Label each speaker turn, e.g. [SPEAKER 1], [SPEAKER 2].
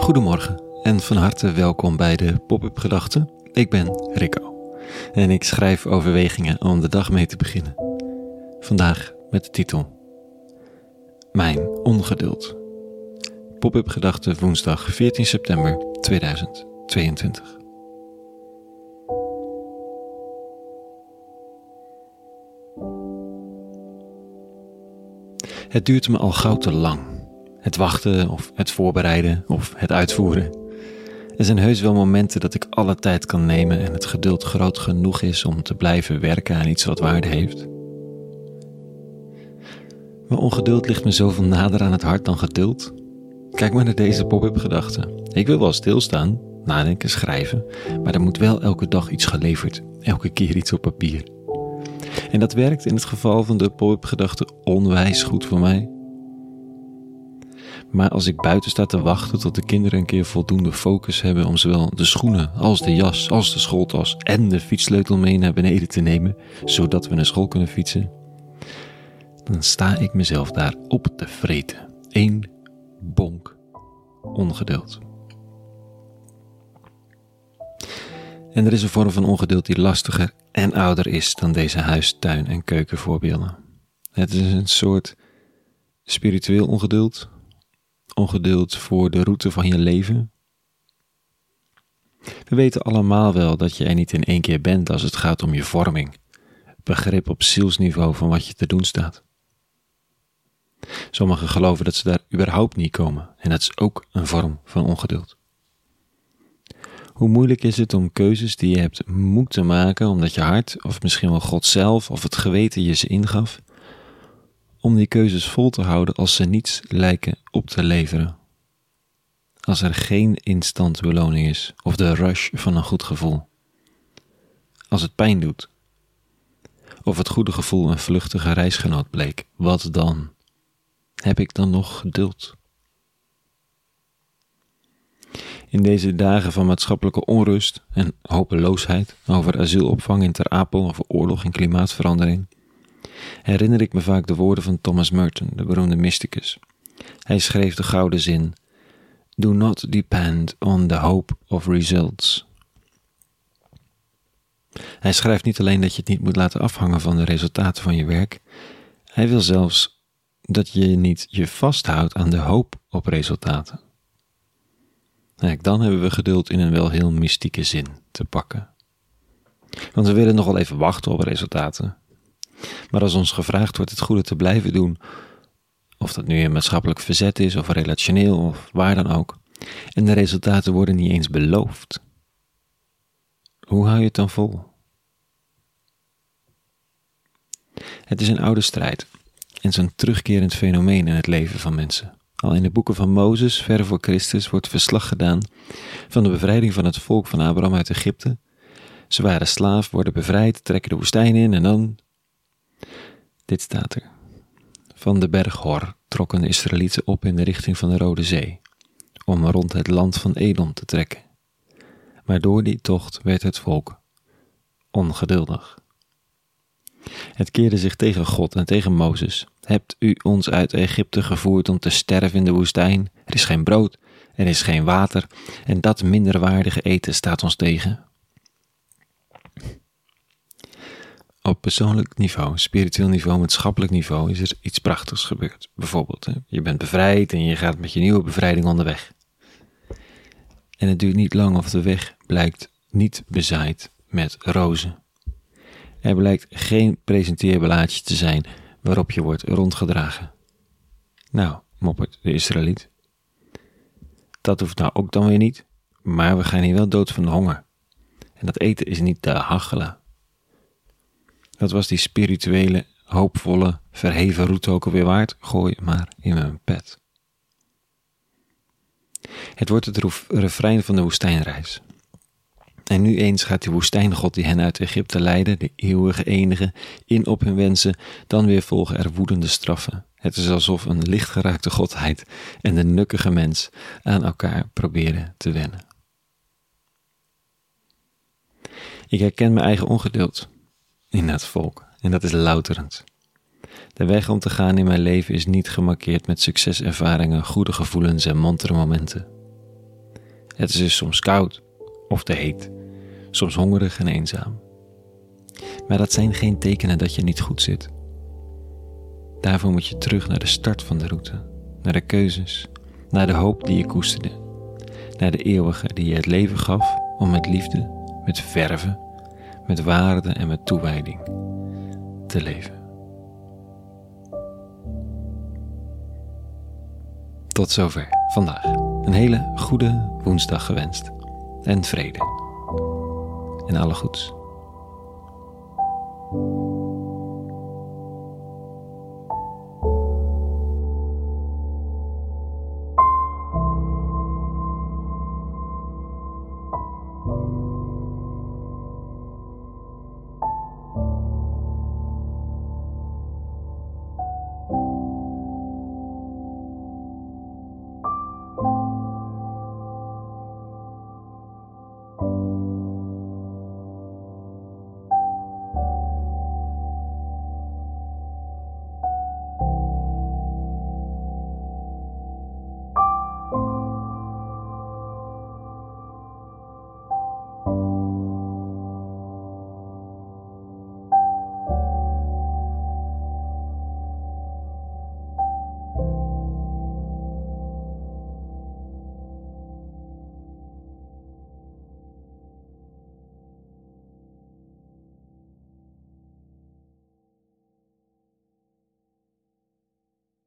[SPEAKER 1] Goedemorgen en van harte welkom bij de Pop-up Gedachten. Ik ben Rico en ik schrijf overwegingen om de dag mee te beginnen. Vandaag met de titel Mijn ongeduld. Pop-up Gedachten woensdag 14 september 2022. Het duurt me al gauw te lang. Het wachten of het voorbereiden of het uitvoeren. Er zijn heus wel momenten dat ik alle tijd kan nemen en het geduld groot genoeg is om te blijven werken aan iets wat waarde heeft. Maar ongeduld ligt me zoveel nader aan het hart dan geduld. Kijk maar naar deze pop-up gedachten. Ik wil wel stilstaan, nadenken, schrijven, maar er moet wel elke dag iets geleverd, elke keer iets op papier. En dat werkt in het geval van de pop-up gedachten onwijs goed voor mij. Maar als ik buiten sta te wachten tot de kinderen een keer voldoende focus hebben om zowel de schoenen als de jas als de schooltas en de fietssleutel mee naar beneden te nemen, zodat we naar school kunnen fietsen, dan sta ik mezelf daar op te vreten. Eén bonk ongeduld. En er is een vorm van ongeduld die lastiger en ouder is dan deze huis, tuin en keukenvoorbeelden. Het is een soort spiritueel ongeduld, ongeduld voor de route van je leven. We weten allemaal wel dat je er niet in één keer bent als het gaat om je vorming, begrip op zielsniveau van wat je te doen staat. Sommigen geloven dat ze daar überhaupt niet komen en dat is ook een vorm van ongeduld. Hoe moeilijk is het om keuzes die je hebt moeten maken omdat je hart, of misschien wel God zelf of het geweten je ze ingaf, om die keuzes vol te houden als ze niets lijken op te leveren. Als er geen instant beloning is of de rush van een goed gevoel. Als het pijn doet. Of het goede gevoel een vluchtige reisgenoot bleek, wat dan? Heb ik dan nog geduld? In deze dagen van maatschappelijke onrust en hopeloosheid over asielopvang in Ter Apel, over oorlog en klimaatverandering, herinner ik me vaak de woorden van Thomas Merton, de beroemde mysticus. Hij schreef de gouden zin: Do not depend on the hope of results. Hij schrijft niet alleen dat je het niet moet laten afhangen van de resultaten van je werk, hij wil zelfs dat je niet je vasthoudt aan de hoop op resultaten. Kijk, dan hebben we geduld in een wel heel mystieke zin te pakken. Want we willen nog wel even wachten op resultaten. Maar als ons gevraagd wordt het goede te blijven doen, of dat nu een maatschappelijk verzet is of relationeel of waar dan ook, en de resultaten worden niet eens beloofd, hoe hou je het dan vol? Het is een oude strijd en zo'n terugkerend fenomeen in het leven van mensen. Al in de boeken van Mozes, ver voor Christus, wordt verslag gedaan van de bevrijding van het volk van Abraham uit Egypte. Ze waren slaaf, worden bevrijd, trekken de woestijn in en dan. Dit staat er. Van de berg Hor trokken de Israëlieten op in de richting van de Rode Zee, om rond het land van Edom te trekken. Maar door die tocht werd het volk ongeduldig. Het keerde zich tegen God en tegen Mozes. Hebt u ons uit Egypte gevoerd om te sterven in de woestijn? Er is geen brood, er is geen water, en dat minderwaardige eten staat ons tegen. Op persoonlijk niveau, spiritueel niveau, maatschappelijk niveau is er iets prachtigs gebeurd. Bijvoorbeeld, je bent bevrijd en je gaat met je nieuwe bevrijding onderweg. En het duurt niet lang of de weg blijkt niet bezaaid met rozen. Er blijkt geen presenteerbelaadje te zijn waarop je wordt rondgedragen. Nou, moppert de Israëliet. Dat hoeft nou ook dan weer niet, maar we gaan hier wel dood van de honger. En dat eten is niet te hachelen. Dat was die spirituele, hoopvolle, verheven route ook alweer waard? Gooi maar in mijn pet. Het wordt het refrein van de woestijnreis. En nu eens gaat die woestijngod die hen uit Egypte leidde, de eeuwige enige, in op hun wensen, dan weer volgen er woedende straffen. Het is alsof een lichtgeraakte godheid en de nukkige mens aan elkaar proberen te wennen. Ik herken mijn eigen ongeduld in dat volk en dat is louterend. De weg om te gaan in mijn leven is niet gemarkeerd met succeservaringen, goede gevoelens en montere momenten. Het is dus soms koud of te heet, soms hongerig en eenzaam. Maar dat zijn geen tekenen dat je niet goed zit. Daarvoor moet je terug naar de start van de route, naar de keuzes, naar de hoop die je koesterde, naar de eeuwige die je het leven gaf om met liefde, met verven, met waarde en met toewijding te leven. Tot zover vandaag. Een hele goede woensdag gewenst. En vrede. En alle goeds.